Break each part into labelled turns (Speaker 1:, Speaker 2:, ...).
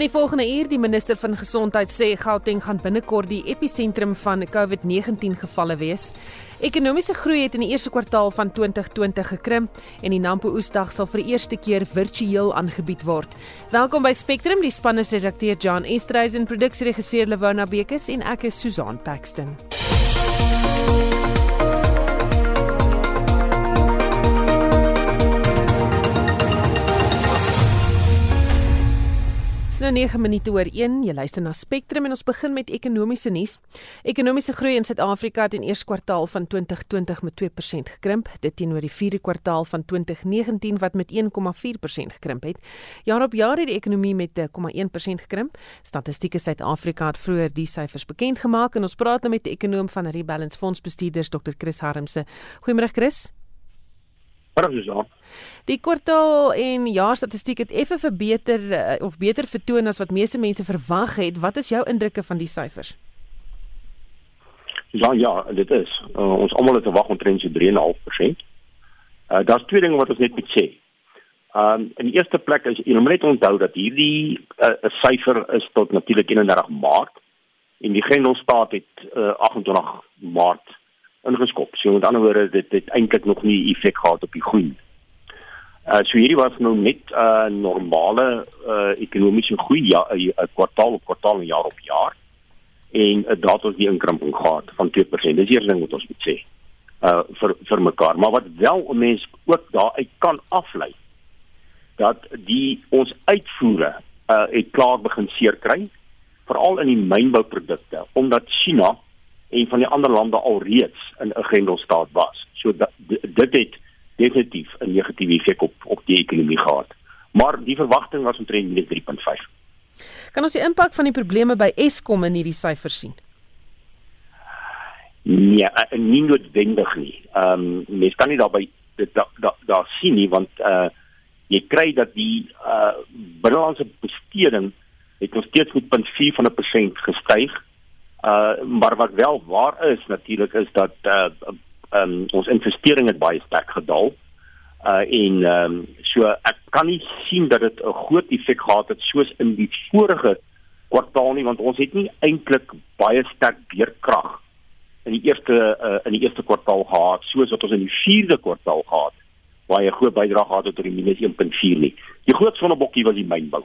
Speaker 1: In die volgende uur die minister van gesondheid sê Gauteng gaan binnekort die episentrum van COVID-19 gevalle wees. Ekonomiese groei het in die eerste kwartaal van 2020 gekrimp en die Nampo Oesdag sal vir die eerste keer virtueel aangebied word. Welkom by Spectrum, die span is redakteur John Estreisen, produksieregisseur Lewona Bekes en ek is Susan Paxton. Nou 9 minute oor 1. Jy luister na Spectrum en ons begin met ekonomiese nuus. Ekonomiese groei in Suid-Afrika het in eerste kwartaal van 2020 met 2% gekrimp, dit teenoor die vierde kwartaal van 2019 wat met 1,4% gekrimp het. Jaar op jaar het die ekonomie met 0,1% gekrimp. Statistiek Suid-Afrika het vroeër die syfers bekend gemaak en ons praat nou met die ekonom van Rebalance Fonds bestuurders Dr. Chris Harmse. Goeiemôre Chris.
Speaker 2: Goeiemôre.
Speaker 1: Die kwartaal en jaar statistiek het effe verbeter uh, of beter vertoon as wat meeste mense verwag het. Wat is jou indrukke van die syfers?
Speaker 2: Ja, ja, dit is. Uh, ons almal het verwag omtrent so 3.5%. Uh daar's twee dinge wat ons net moet sê. Um in die eerste plek is jy moet net onthou dat hierdie 'n uh, syfer is tot natuurlik 31 Maart en die Grendelstaat het uh, 28 Maart ingeskop. So met ander woorde dit het eintlik nog nie effek gehad op die groei. Uh so hierdie was nou net 'n uh, normale uh ekonomiese groei ja 'n uh, kwartaal op kwartaal en jaar op jaar. En uh, daar het die inkrimping gehad van 2%. Dis eers ding wat ons moet sê. Uh vir vir mekaar, maar wat wel 'n mens ook daaruit kan aflei dat die ons uitvoere uh het klaar begin seer kry veral in die mynbouprodukte omdat China en van die ander lande alreeds in 'n grendelstaat was. So dat, dit het definitief 'n negatiewe effek op op die ekonomie gehad. Maar die verwagting was omtrent net 3.5.
Speaker 1: Kan ons die impak van die probleme by Eskom in hierdie syfers sien?
Speaker 2: Nee, uh, nie noodwendig nie. Ehm um, mens kan nie daarby daar daar da sien nie want uh jy kry dat die uh binnelandse besteding het nog steeds met 0.4 van 'n persent gestyg. Uh maar wat wel waar is natuurlik is dat uh um, ons investering het baie sterk gedaal. Uh en ehm um, so ek kan nie sien dat dit 'n groot effek gehad het soos in die vorige kwartaal nie want ons het nie eintlik baie sterk beerkrag in die eerste uh, in die eerste kwartaal gehad soos wat ons in die vierde kwartaal gehad waar jy groot bydrae gehad het tot die minus 1.4 nie. Die groot sonnebokkie was die mynbou.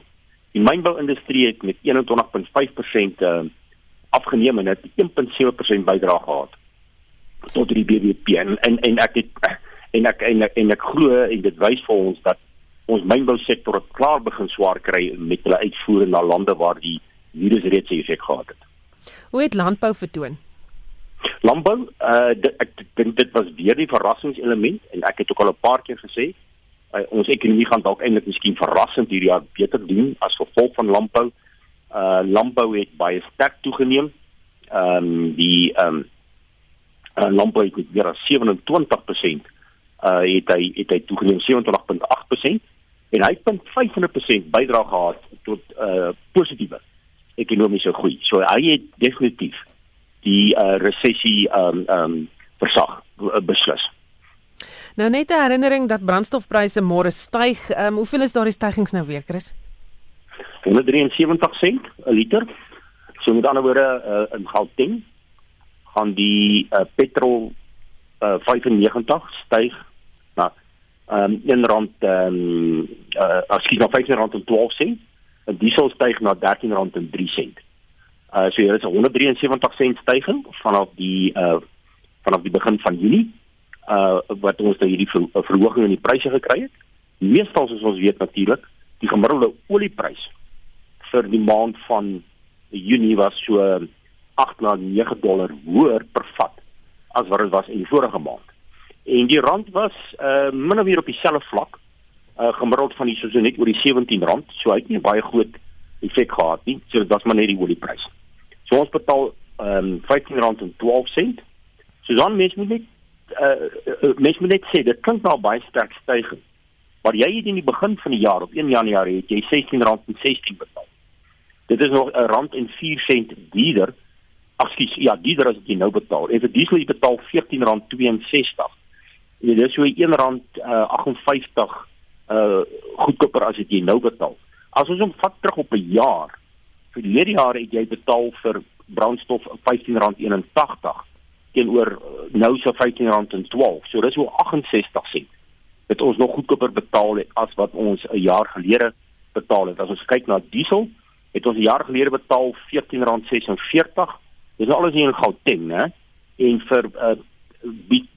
Speaker 2: Die mynbou-industrie het met 21.5% uh, afgeneem en het 1.7% bydrae gehad tot die BBP en en, en ek het en ek en ek, en ek glo en dit wys vir ons dat ons mynbousektor klaar begin swaar kry met hulle uitvoere na lande waar die virus reeds effek gehad het.
Speaker 1: Hoe het landbou vertoon?
Speaker 2: Landbou, uh, ek dink dit was weer die verrassingselement en ek het ook al 'n paar keer gesê uh, ons ekonomie gaan dalk eintlik miskien verrassend hierdie jaar beter doen as gevolg van landbou. Uh landbou het baie sterk toegeneem. Ehm um, die ehm um, uh, landbou het weer as 27% uh het hy het hy toegeneem 27.8% en hy het 0.5% bydra gehad tot uh positiewe ekonomiese groei. So hy het definitief die uh resessie um um versag uh, beslis.
Speaker 1: Nou net 'n herinnering dat brandstofpryse môre styg. Um hoeveel is daardie stygings nou weer, Chris?
Speaker 2: 173 sent 'n liter. So met ander woorde uh, in Gauteng gaan die uh, petrol uh, 95 styg na um, R1 ehm uh, askies na R15.12 en diesel styg na R13.03. Uh so hier is 'n 173 sent styging vanaf die uh vanaf die begin van Junie uh wat ons dan hierdie ver, verhoging in die pryse gekry het. Meestal soos ons weet natuurlik, die gemiddelde olieprys vir die maand van Junie was so 8 na 9 dollar hoër per vat as wat dit was in die vorige maand. En die rand was uh min of meer op dieselfde vlak uh gemiddeld van die soos net oor die 17 rand, so hy het nie baie groot effek gehad nie. So dit was maar net die oliepryse. So ons betaal ehm um, 15 rand en 12 sent. So dan mens moet net uh, mens moet net sê dit klink nou baie sterk stygings. Maar jy het in die begin van die jaar op 1 Januarie het jy 16 rand en 16 betaal. Dit is nog 'n rand en 4 sent duurder. Askies, ja, duurder as jy nou betaal. En vir diesel jy betaal R14.62. Dit is so R1.58 uh, uh goedkoper as dit jy nou betaal. As ons hom vat terug op 'n jaar, vir die hele jaar het jy betaal vir brandstof R15.81 teenoor uh, nou se R15.12. So dis hoe 68 sent. Dit ons nog goedkoper betaal het as wat ons 'n jaar gelede betaal het. As ons kyk na diesel, het ons 'n jaar gelede betaal R14.46. Dis alles hier in Gauteng, né? En vir uh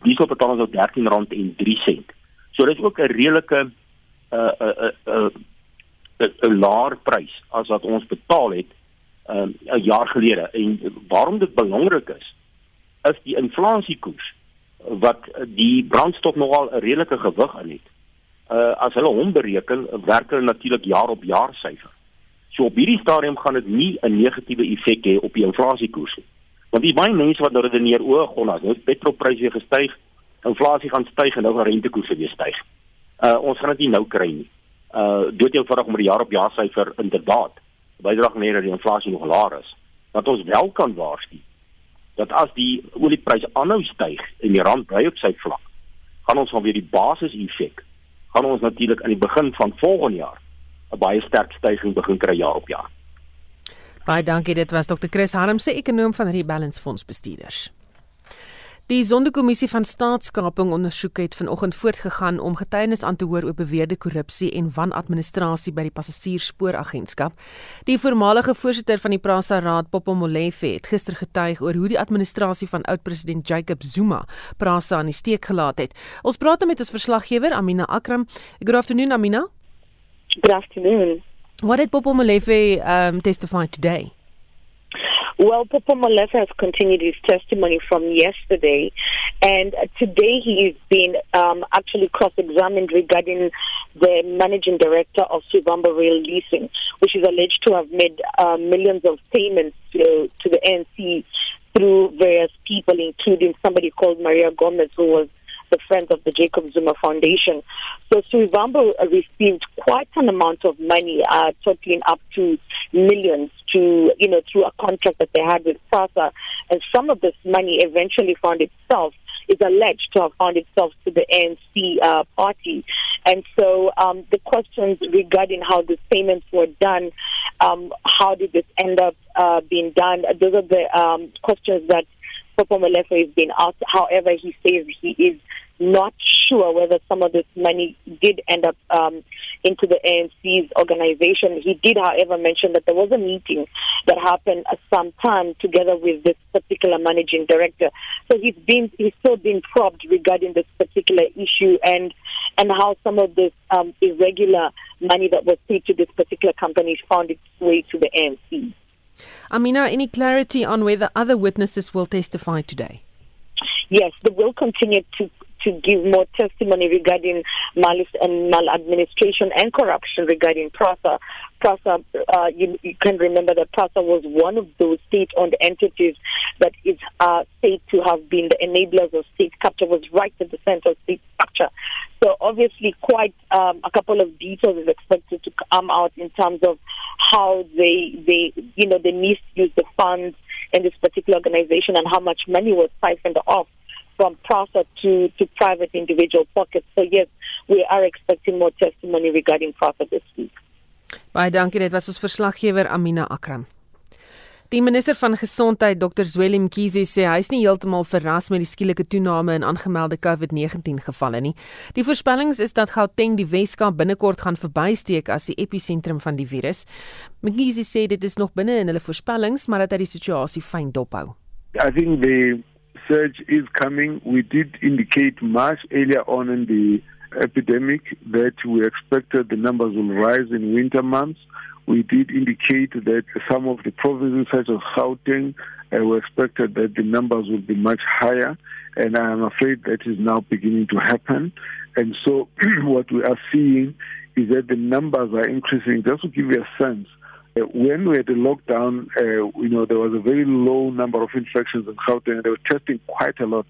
Speaker 2: diesel betaal ons nou R13.03. So dis ook 'n redelike uh uh uh 'n laer prys as wat ons betaal het 'n uh, jaar gelede. En waarom dit belangrik is, is die inflasiekoers wat die brandstof nogal 'n redelike gewig in het. Uh as hulle hom bereken, werk hulle natuurlik jaar op jaar syfer. So op hierdie stadium gaan dit nie 'n negatiewe effek hê op die inflasiekoers nie. Want die baie mense wat nou redeneer o, gonna, nou petrolpryse gestyg, inflasie gaan styg en nou gaan rentekoerse weer styg. Uh ons gaan dit nie nou kry nie. Uh dood eenvoudig om die jaar op jaar syfer inderdaad bydraag net dat die inflasie nog laer is. Wat ons wel kan waarsku dat as die oliepryse aanhou styg en die rand bly op sy vlak, gaan ons van weer die basis effek gaan ons natuurlik aan die begin van volgende jaar 'n baie sterk stygings begin kry jaar op jaar.
Speaker 1: Baie dankie, dit was Dr. Chris Harm se ekonom van Rebalance Fonds bestuurders. Die Sonderkommissie van Staatskaping ondersoek het vanoggend voortgegaan om getuienis aan te hoor oor beweerde korrupsie en wanadministrasie by die Passasiersspooragentskap. Die voormalige voorsitter van die Prasa Raad, Popo Molefe, het gister getuig oor hoe die administrasie van oud-president Jacob Zuma Prasa aan die steek gelaat het. Ons praat met ons verslaggewer Amina Akram. Good afternoon Amina.
Speaker 3: Good afternoon.
Speaker 1: What did Popo Molefe um, testify today?
Speaker 3: Well, Popo Molefe has continued his testimony from yesterday, and today he's been um, actually cross-examined regarding the managing director of Subamba Rail Leasing, which is alleged to have made uh, millions of payments to, to the ANC through various people, including somebody called Maria Gomez, who was the friends of the Jacob Zuma Foundation. So Suivambo received quite an amount of money, uh, totaling up to millions to, you know, through a contract that they had with SASA. And some of this money eventually found itself is alleged to have found itself to the ANC uh, party. And so um, the questions regarding how these payments were done, um, how did this end up uh, being done, those are the um, questions that Popo Molefe has been asked. However, he says he is not sure whether some of this money did end up um, into the ANC's organization. He did, however, mention that there was a meeting that happened at some time together with this particular managing director. So he's been he's still been probed regarding this particular issue and and how some of this um, irregular money that was paid to this particular company found its way to the ANC.
Speaker 1: Amina, any clarity on whether other witnesses will testify today?
Speaker 3: Yes, they will continue to to give more testimony regarding malice and maladministration and corruption regarding PRASA. PRASA, uh, you, you, can remember that PRASA was one of those state-owned entities that is uh, said to have been the enablers of state capture, was right at the center of state structure. So obviously, quite um, a couple of details is expected to come out in terms of how they, they, you know, they misuse the funds in this particular organization and how much money was siphoned off from PRASA to, to private individual pockets. So yes, we are expecting more testimony regarding PRASA this week.
Speaker 1: Baie dankie, dit was ons verslaggewer Amina Akram. Die minister van Gesondheid, Dr. Zweli Mkhize, sê hy is nie heeltemal verras met die skielike toename in aangemelde COVID-19 gevalle nie. Die voorspellings is dat Gauteng die Weskaap binnekort gaan verbysteek as die episentrum van die virus. Mkhize sê dit is nog binne in hulle voorspellings, maar dat hy die situasie fyn dophou.
Speaker 4: I think the surge is coming. We did indicate much earlier on in the epidemic that we expected the numbers will rise in winter months. We did indicate that some of the provinces, such as Gauteng, uh, we expected that the numbers would be much higher, and I am afraid that is now beginning to happen. And so, what we are seeing is that the numbers are increasing. Just to give you a sense, Uh, when we had the lockdown, uh, you know, there was a very low number of infections in Gauteng. And they were testing quite a lot,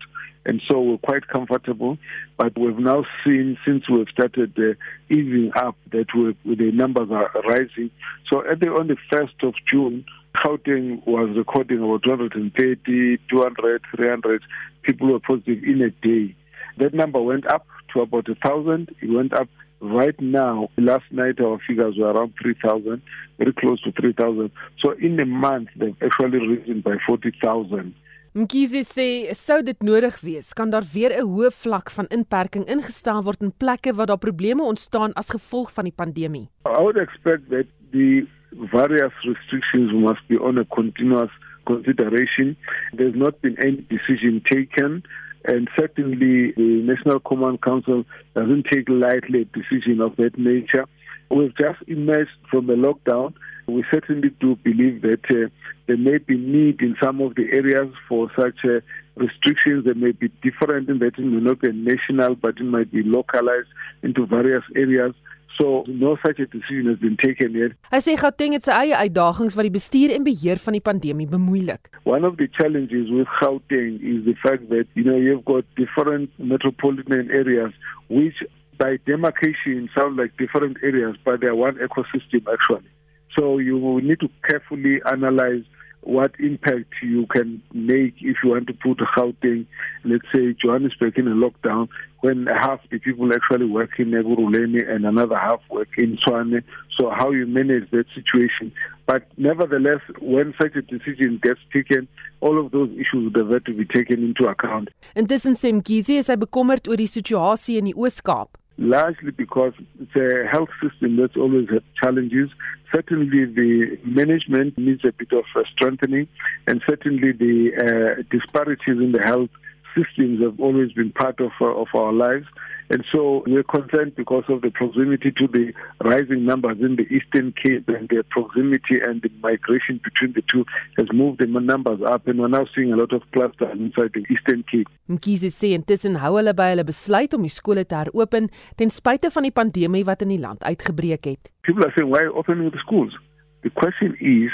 Speaker 4: and so we're quite comfortable. But we've now seen since we've started uh, easing up that the numbers are rising. So at the, on the first of June, Gauteng was recording about 230, 200, 300 people were positive in a day. That number went up to about a thousand. It went up right now. Last night our figures were around 3,000, very close to 3,000. So in a month they've actually risen by 40,000.
Speaker 1: Mkhize sê sou dit nodig wees, kan daar weer 'n hoë vlak van inperking ingestel word in plekke waar daar probleme ontstaan as gevolg van die pandemie.
Speaker 4: I would expect that the various restrictions must be on a continuous consideration. There's not been any decision taken and certainly the National Command Council doesn't take lightly a decision of that nature. We've just emerged from a lockdown. We certainly do believe that uh, there may be need in some of the areas for such uh, restrictions. They may be different in that it may not be national, but it might be localized into various areas. So no such a decision has been taken yet.
Speaker 1: Hy sê Gauteng het sy eie uitdagings wat die bestuur en beheer van die pandemie bemoeilik.
Speaker 4: One of the challenges with Gauteng is the fact that you know you've got different metropolitan areas which by demarcation sound like different areas but they are one ecosystem actually. So you will need to carefully analyze what impact you can make if you want to put Gauteng, let's say Johannesburg in a lockdown, when half the people actually work in Neguruleni and another half work in Swane. So how you manage that situation. But nevertheless, when such a decision gets taken, all of those issues would have to be taken into account.
Speaker 1: Sê Mkhize is hy bekommerd oor die situasie in die Oos-Kaap.
Speaker 4: Largely because it's a health system that's always had challenges. Certainly, the management needs a bit of strengthening, and certainly the uh, disparities in the health systems have always been part of uh, of our lives. And so we're concerned because of the proximity to the rising numbers in the Eastern Cape and the proximity and the migration between the two has moved the numbers up and we're now seeing a lot of clusters inside the Eastern Cape.
Speaker 1: Mkhize sê intussen hou hulle by hulle besluit om die skole te heropen ten spyte van die pandemie wat in die land uitgebreek het.
Speaker 4: People are saying why open with the schools? The question is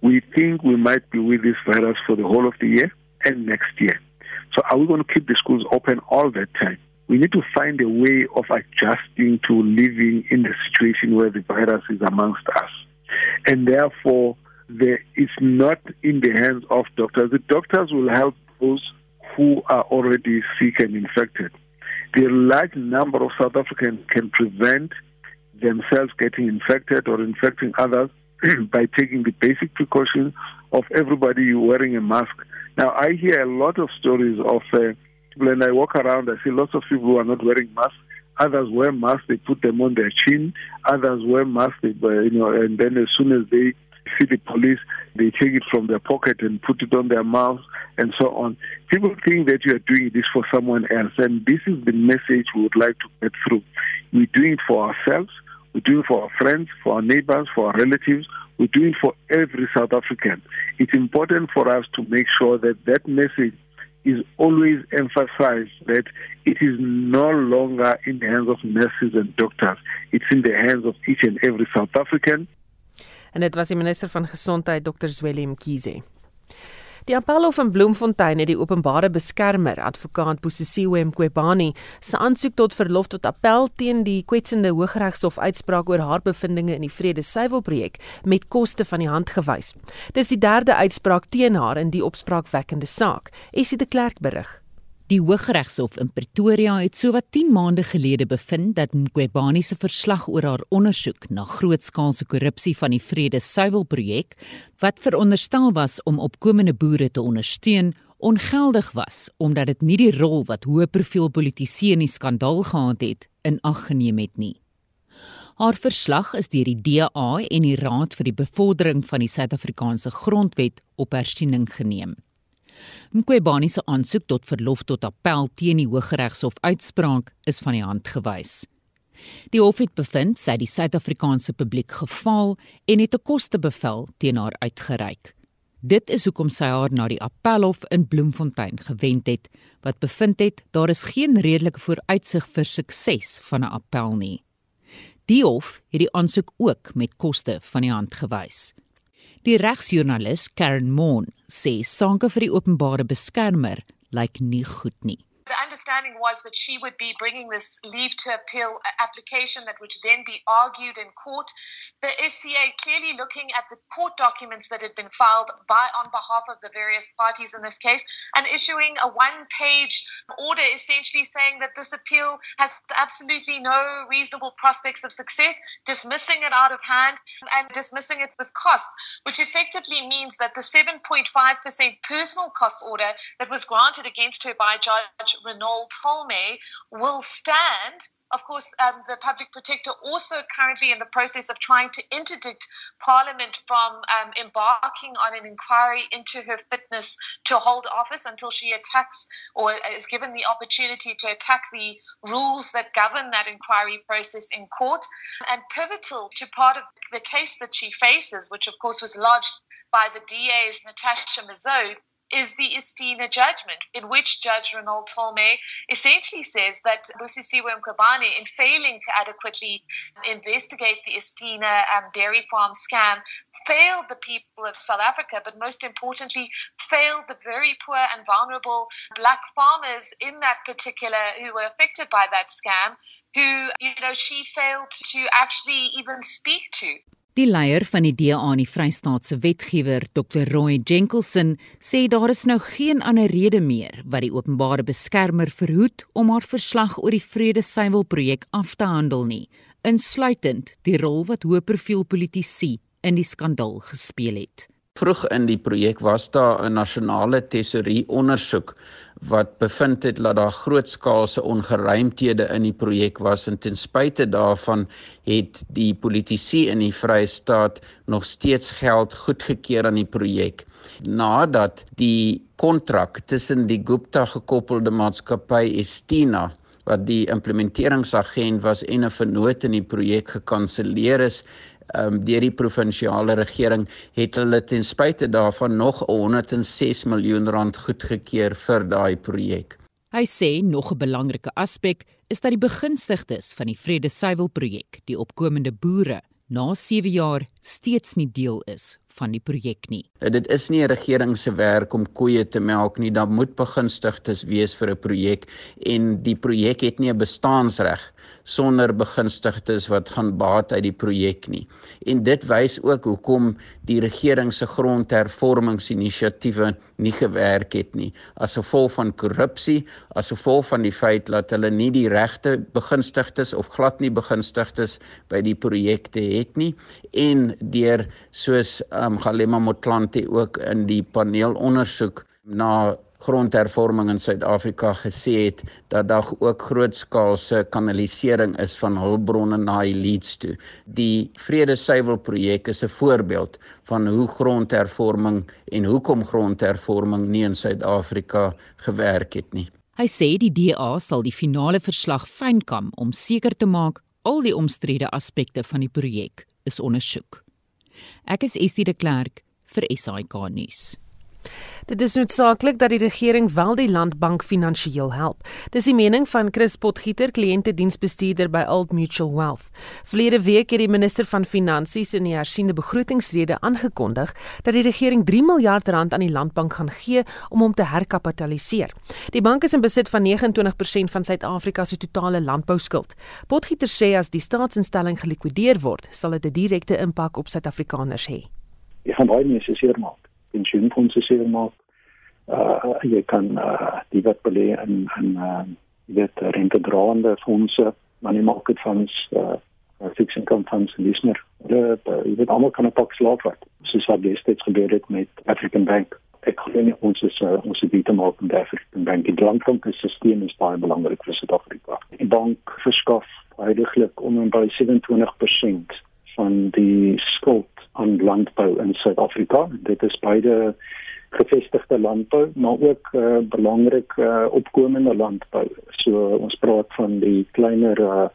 Speaker 4: we think we might be with this virus for the whole of the year and next year. So are we going to keep the schools open all that time? We need to find a way of adjusting to living in the situation where the virus is amongst us. And therefore, it's not in the hands of doctors. The doctors will help those who are already sick and infected. The large number of South Africans can prevent themselves getting infected or infecting others by taking the basic precaution of everybody wearing a mask. Now, I hear a lot of stories of uh, when I walk around, I see lots of people who are not wearing masks. Others wear masks, they put them on their chin. Others wear masks, they, uh, you know, and then as soon as they see the police, they take it from their pocket and put it on their mouth and so on. People think that you are doing this for someone else, and this is the message we would like to get through. We're doing it for ourselves, we're doing it for our friends, for our neighbors, for our relatives, we're doing it for every South African. It's important for us to make sure that that message is always emphasized that it is no longer in the hands of nurses and doctors. It's in the hands of each and every South African.
Speaker 1: En dit was die minister van gesondheid Dr. Zweli Mkhize. Die Appelhof in Bloemfontein het die openbare beskermer, advokaat Bosisiwe Mqwebani, se aansoek tot verlof tot appel teen die kwetsende Hooggeregshof uitspraak oor haar bevindinge in die Vrede Suiwelprojek met koste van die hand gewys. Dis die derde uitspraak teen haar in die opspraakwekkende saak. Essie de Klerk berig.
Speaker 5: Die Hooggeregshof in Pretoria het sowat 10 maande gelede bevind dat Mqwebani se verslag oor haar ondersoek na grootskaalse korrupsie van die Vrede Suiwelprojek, wat veronderstel was om opkomende boere te ondersteun, ongeldig was omdat dit nie die rol wat hoë profiel politici in die skandaal gehad het in ag geneem het nie. Haar verslag is deur die DA en die Raad vir die Bevordering van die Suid-Afrikaanse Grondwet op hersiening geneem. Mqwebani se aansoek tot verlof tot appel teen die Hooggeregshof uitspraak is van die hand gewys. Die hof het bevind sy die Suid-Afrikaanse publiek gefaal en het 'n kostebevel teen haar uitgereik. Dit is hoekom sy haar na die appelhof in Bloemfontein gewend het wat bevind het daar is geen redelike vooruitsig vir sukses van 'n appel nie. Die hof het die aansoek ook met koste van die hand gewys. Die regsjoernalis Karen Moon sê sanke vir die openbare beskermer lyk nie goed nie.
Speaker 6: The understanding was that she would be bringing this leave to appeal uh, application that would then be argued in court. The SCA clearly looking at the court documents that had been filed by on behalf of the various parties in this case and issuing a one-page order essentially saying that this appeal has absolutely no reasonable prospects of success, dismissing it out of hand and dismissing it with costs, which effectively means that the 7.5% personal cost order that was granted against her by Judge Renault Tolme will stand. Of course, um, the public protector also currently in the process of trying to interdict Parliament from um, embarking on an inquiry into her fitness to hold office until she attacks or is given the opportunity to attack the rules that govern that inquiry process in court. And pivotal to part of the case that she faces, which of course was lodged by the DA's Natasha Mazode, is the Estina judgment, in which Judge Ronald Tolme essentially says that Busisiwe Mkabane, in failing to adequately investigate the Estina um, dairy farm scam, failed the people of South Africa, but most importantly, failed the very poor and vulnerable black farmers in that particular who were affected by that scam, who, you know, she failed to actually even speak to.
Speaker 5: Die leier van die DA in die Vrystaatse wetgewer, Dr. Roy Jenkinson, sê daar is nou geen ander rede meer wat die openbare beskermer verhoed om haar verslag oor die Vrede Suiwel projek af te handel nie, insluitend die rol wat hoë profiel politici in die skandaal gespeel het.
Speaker 7: Vroeg in die projek was daar 'n nasionale tesorie ondersoek wat bevind het dat daar grootskaalse ongeruimthede in die projek was en ten spyte daarvan het die politici in die Vrye State nog steeds geld goedgekeur aan die projek. Nadat die kontrak tussen die Gupta gekoppelde maatskappy Estina wat die implementeringsagent was en 'n vennoot in die projek gekanselleer is, um, deur die provinsiale regering het hulle ten spyte daarvan nog 106 miljoen rand goedgekeur vir daai projek.
Speaker 5: Hy sê nog 'n belangrike aspek is dat die begunstigdes van die Vrede Suiwel projek, die opkomende boere, na 7 jaar steeds nie deel is van die projek nie.
Speaker 7: Dit is nie 'n regering se werk om koeie te melk nie, daar moet begunstigdes wees vir 'n projek en die projek het nie 'n bestaansreg sonder begunstigdes wat gaan baat uit die projek nie. En dit wys ook hoekom die regering se grondhervormingsinisiatiewe nie gewerk het nie. As gevolg van korrupsie, as gevolg van die feit dat hulle nie die regte begunstigdes of glad nie begunstigdes by die projekte het nie en deur soos um, Galema Motlanthe ook in die paneelondersoek na grondhervorming in Suid-Afrika gesê het dat daar ook grootskaalse kanalisering is van hulpbronne na elites toe. Die Vrede Suiwel projek is 'n voorbeeld van hoe grondhervorming en hoekom grondhervorming nie in Suid-Afrika gewerk het nie.
Speaker 5: Hy sê die DA sal die finale verslag fynkam om seker te maak al die omstrede aspekte van die projek is ondersoek. Ek is Estie de Klerk vir SAK nuus.
Speaker 1: Dit is noodsaaklik dat die regering wel die landbank finansiëel help. Dis die mening van Chris Potgieter, kliëntediensbestuurder by Old Mutual Wealth. Verlede week het die minister van Finansies in die hersiende begrotingsrede aangekondig dat die regering 3 miljard rand aan die landbank gaan gee om hom te herkapitaliseer. Die bank is in besit van 29% van Suid-Afrika se totale landbouskuld. Potgieter sê as die staatsinstelling gelikwideer word, sal dit 'n direkte impak op Suid-Afrikaners hê.
Speaker 8: Jy gaan baie mense seer maak pensioenfondse seker maak. Uh jy kan uh die wat belê in in uh dit rentedraende fondse, money market funds, uh fixed income funds en dis meer. Dit jy weet almal kan 'n pak slaap vat. Soos wat destyds gebeur het met African Bank. Ek glo nie ons is uh, ons het beter maak met African Bank. Die langtermynstelsel is baie belangrik vir Suid-Afrika. Die bank verskaf heidaglik om en by 27% van die skuld aan landbou in Suid-Afrika. Dit is beide gevestigde landbou, maar ook uh, belangrik uh, opkomende landbou. So ons praat van die kleiner uh,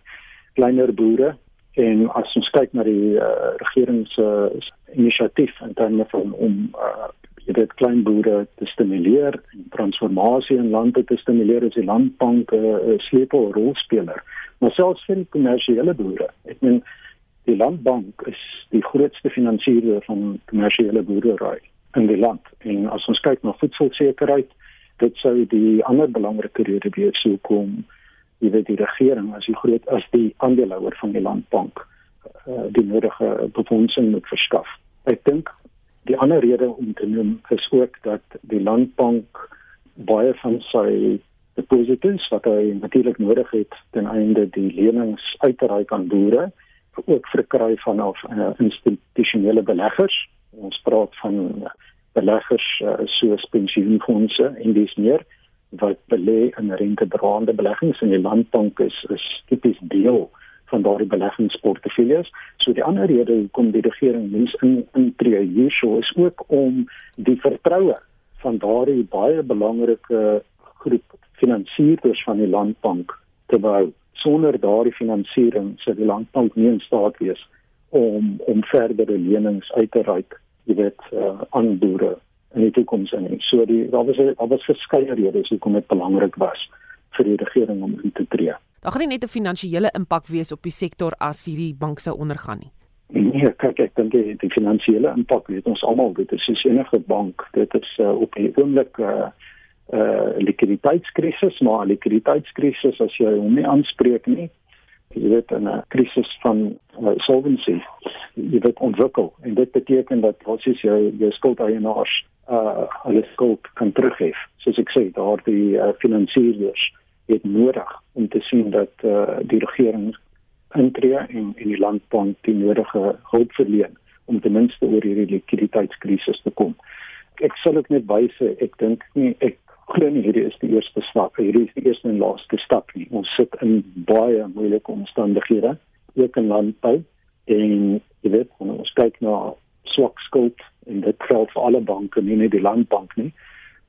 Speaker 8: kleiner boere en as ons kyk na die uh, regering se uh, inisiatief in terme van om uh, jy weet klein boere te stimuleer en transformasie in lande te stimuleer as die landbank 'n uh, sleepel rolspeler maar selfs vir die kommersiële boere ek meen die landbank is die grootste finansier van kommersiële boerdery in die land en as ons kyk na voedselsekerheid dit sou die ander belangrike rede wees hoekom jy weet die regering as die groot as die aandeelhouer van die landbank uh, die nodige befondsing moet verskaf. Ek dink die ander rede om te noem is ook dat die landbank baie van sy deposito's wat hy natuurlik nodig het ten einde die lenings uit te reik aan boere ook verkry van of uh, institusionele beleggers. Ons praat van beleggers uh, soos pensioenfondse en dis meer wat belê in rentedraende beleggings en die landbank is is tipies deel van daardie beleggingsportefeuilles. So die ander rede hoekom die regering mens in intree hierso is ook om die vertroue van daardie baie belangrike groep finansierders van die landbank te bou. Sonder daardie finansiering sou die landbank nie in staat wees om om verdere lenings uit te reik, jy weet, uh, aan boere in die toekoms in. So die daar was daar was verskeie redes hoekom dit belangrik was vir die regering om in te tree.
Speaker 1: Daar gaan nie net 'n finansiële impak wees op die sektor as hierdie bank sou ondergaan nie.
Speaker 8: Nee, kyk ek dink die, die finansiële impak weet ons almal dit is soos enige bank. Dit is uh, op 'n oomblik uh, likwiditeitskrisis, maar 'n likwiditeitskrisis as jy hom nie aanspreek nie, jy weet 'n krisis van uh, solvency jy weet ontwikkel en dit beteken dat wat is jou jou skuldeienaars uh hulle skuld kan teruggee. Soos ek sê, daardie uh, finansiëerders het nodig om te sien dat uh die regering intree en en die landbank die nodige hulp verleen om ten minste oor hierdie likwiditeitskrisis te kom. Ek sal ook net wyse, ek dink nie ek glo nie hierdie is die eerste stap, hierdie is die eerste en laaste stap nie. Ons sit in baie moeilike omstandighede, ook in landbou en jy weet, ons kyk na swak skuld en dit geld vir alle banke nie net die landbank nie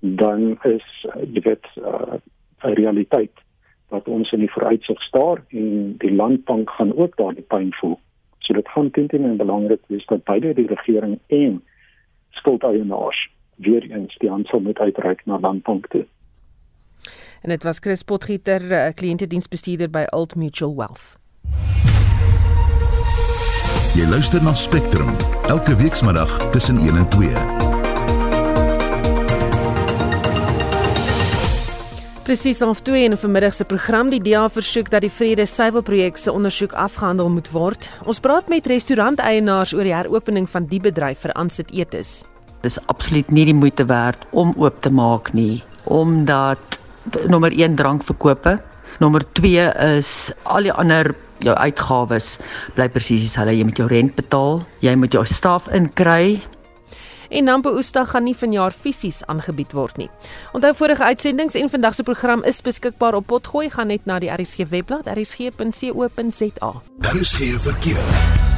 Speaker 8: dan is jy weet uh, 'n realiteit wat ons in die vooruitsig staar en die landbank gaan ook daardie pyn voel. So dit gaan teen teen belangrik wees dat beide die regering en skuldeienaars weer eens die aansal moet uitreik na landbank toe.
Speaker 1: En dit was Chris Potgieter, 'n uh, kliëntediensbestuurder by Old Mutual Wealth.
Speaker 9: Jy luister na Spectrum elke weekmiddag tussen 1 en 2.
Speaker 1: Presies half 2 in 'n vanmiddag se program die DA versoek dat die Vrede Suiwelprojek se ondersoek afgehandel moet word. Ons praat met restauranteienaars oor die heropening van die bedryf vir aansit etes.
Speaker 10: Dis absoluut nie die moeite werd om oop te maak nie, omdat nommer 1 drankverkope, nommer 2 is al die ander jou uitgawes bly presies dieselfde. Jy moet jou rent betaal, jy moet jou staf inkry.
Speaker 1: En Nampo Oostdag gaan nie vanjaar fisies aangebied word nie. Onthou vorige uitsendings en vandag se program is beskikbaar op Potgooi gaan net na die RSG webblad rsg.co.za.
Speaker 9: Daar is geen verkeer.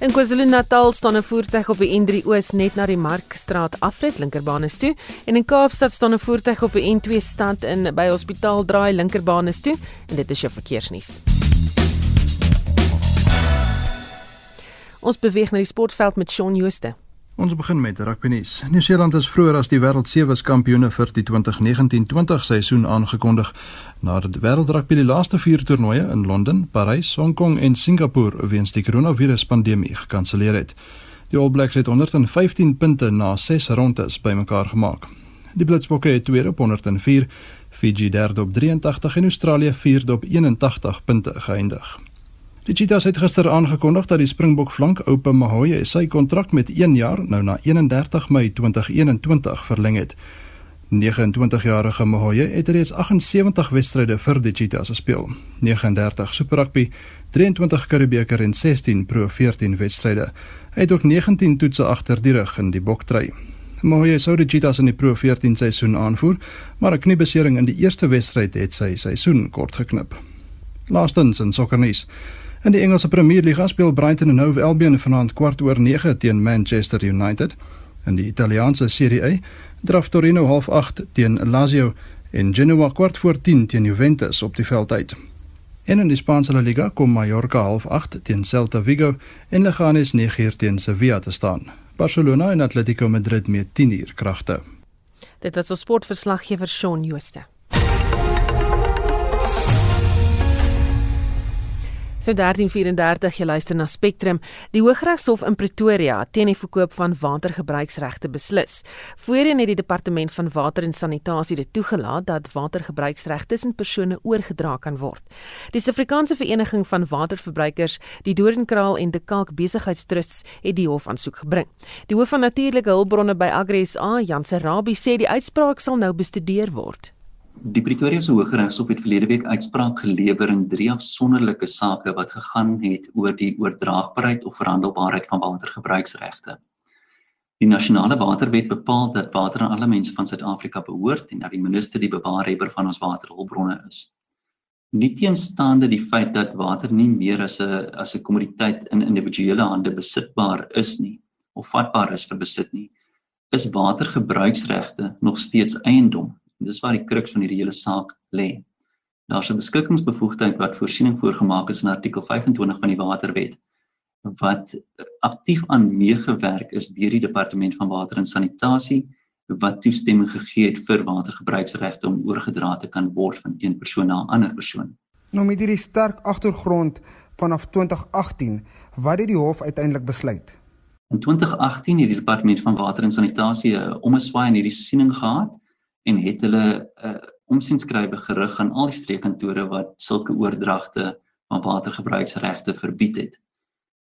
Speaker 1: In KwaZulu-Natal staan 'n voertuig op die N3 Oos net na die Markstraat afrit linkerbaanes toe en in Kaapstad staan 'n voertuig op die N2 stand in by Hospitaal draai linkerbaanes toe en dit is jou verkeersnuus. Ons beweeg na die sportveld met Shaun Jooste.
Speaker 11: Ons begin met rugby nuus. Nieu-Seeland is vroeër as die wêreld sewe kampioene vir die 2019-20 seisoen aangekondig nadat die wêreldrugby die laaste 4 toernooie in Londen, Parys, Hong Kong en Singapore weens die koronaviruspandemie gekanselleer het. Die All Blacks het 115 punte na 6 rondes bymekaar gemaak. Die Blitsbokke het tweede op 104, Fiji derde op 83 en Australië vierde op 81 punte geëindig. Die Cheetahs het gister aangekondig dat die Springbok flank Oupa Mahoye sy kontrak met 1 jaar nou na 31 Mei 2021 verleng het. 29-jarige Mahoye het reeds 78 wedstryde vir die Cheetahs gespeel. 39 Super Rugby, 23 Karibeker en 16 Pro 14 wedstryde. Hy het ook 19 toetse agter die rug in die boktry. Mahoye sou die Cheetahs in die Pro 14 seisoen aanvoer, maar 'n kniebesering in die eerste wedstryd het sy seisoen kort geknip. Laastens in sokkernuus. In die Engelse Premier League speel Brighton en Hove Albion vanaand kwart oor 9 teen Manchester United. In die Italiaanse Serie A draf Torino half 8 teen Lazio en Genoa kwart voor 10 teen Juventus op die veld uit. En in die Spaanse La Liga kom Mallorca half 8 teen Celta Vigo en Leganes 9 uur teen Sevilla te staan. Barcelona en Atletico Madrid met 10 uur kragte.
Speaker 1: Dit was ons sportverslaggewer Shaun Jooste. So 1334 jy luister na Spectrum. Die Hooggeregshof in Pretoria teen die verkoop van watergebruiksregte beslis. Voorheen het die Departement van Water en Sanitasie dit toegelaat dat watergebruiksregte tussen persone oorgedra kan word. Die Suid-Afrikaanse Vereniging van Waterverbruikers, die Doringkraal en De Kalk Besigheidstrusts het die hof aansoek gebring. Die hoof van natuurlike hulpbronne by Agri SA, Jan Serabi, sê die uitspraak sal nou bestudeer word.
Speaker 12: Die Pretoria se Hooggeregshof het verlede week uitspraak gelewer in drie afsonderlike sake wat gegaan het oor die oordraagbaarheid of verhandelbaarheid van watergebruiksregte. Die nasionale waterwet bepaal dat water aan alle mense van Suid-Afrika behoort en dat die minister die bewaarhebber van ons waterhulpbronne is. Nie teenstaande die feit dat water nie meer as 'n as 'n kommoditeit in individuele hande besitbaar is nie of vatbaar is vir besit nie, is watergebruiksregte nog steeds eiendom En dis waar die kruks van hierdie hele saak lê. Daar's 'n beskikkingsbevoegdheid wat voorsiening voorgemaak is in artikel 25 van die Waterwet wat aktief aan meegewerk is deur die Departement van Water en Sanitasie wat toestemming gegee het vir watergebruiksregte om oorgedra te kan word van een persoon na 'n ander persoon.
Speaker 13: Nou met hierdie sterk agtergrond vanaf 2018, wat het die hof uiteindelik besluit?
Speaker 12: In 2018 het die Departement van Water en Sanitasie 'n omeswaai in hierdie siening gehad en het hulle 'n uh, omsienskrywe gerig aan al die streekkantore wat sulke oordragte van watergebruiksregte verbied het.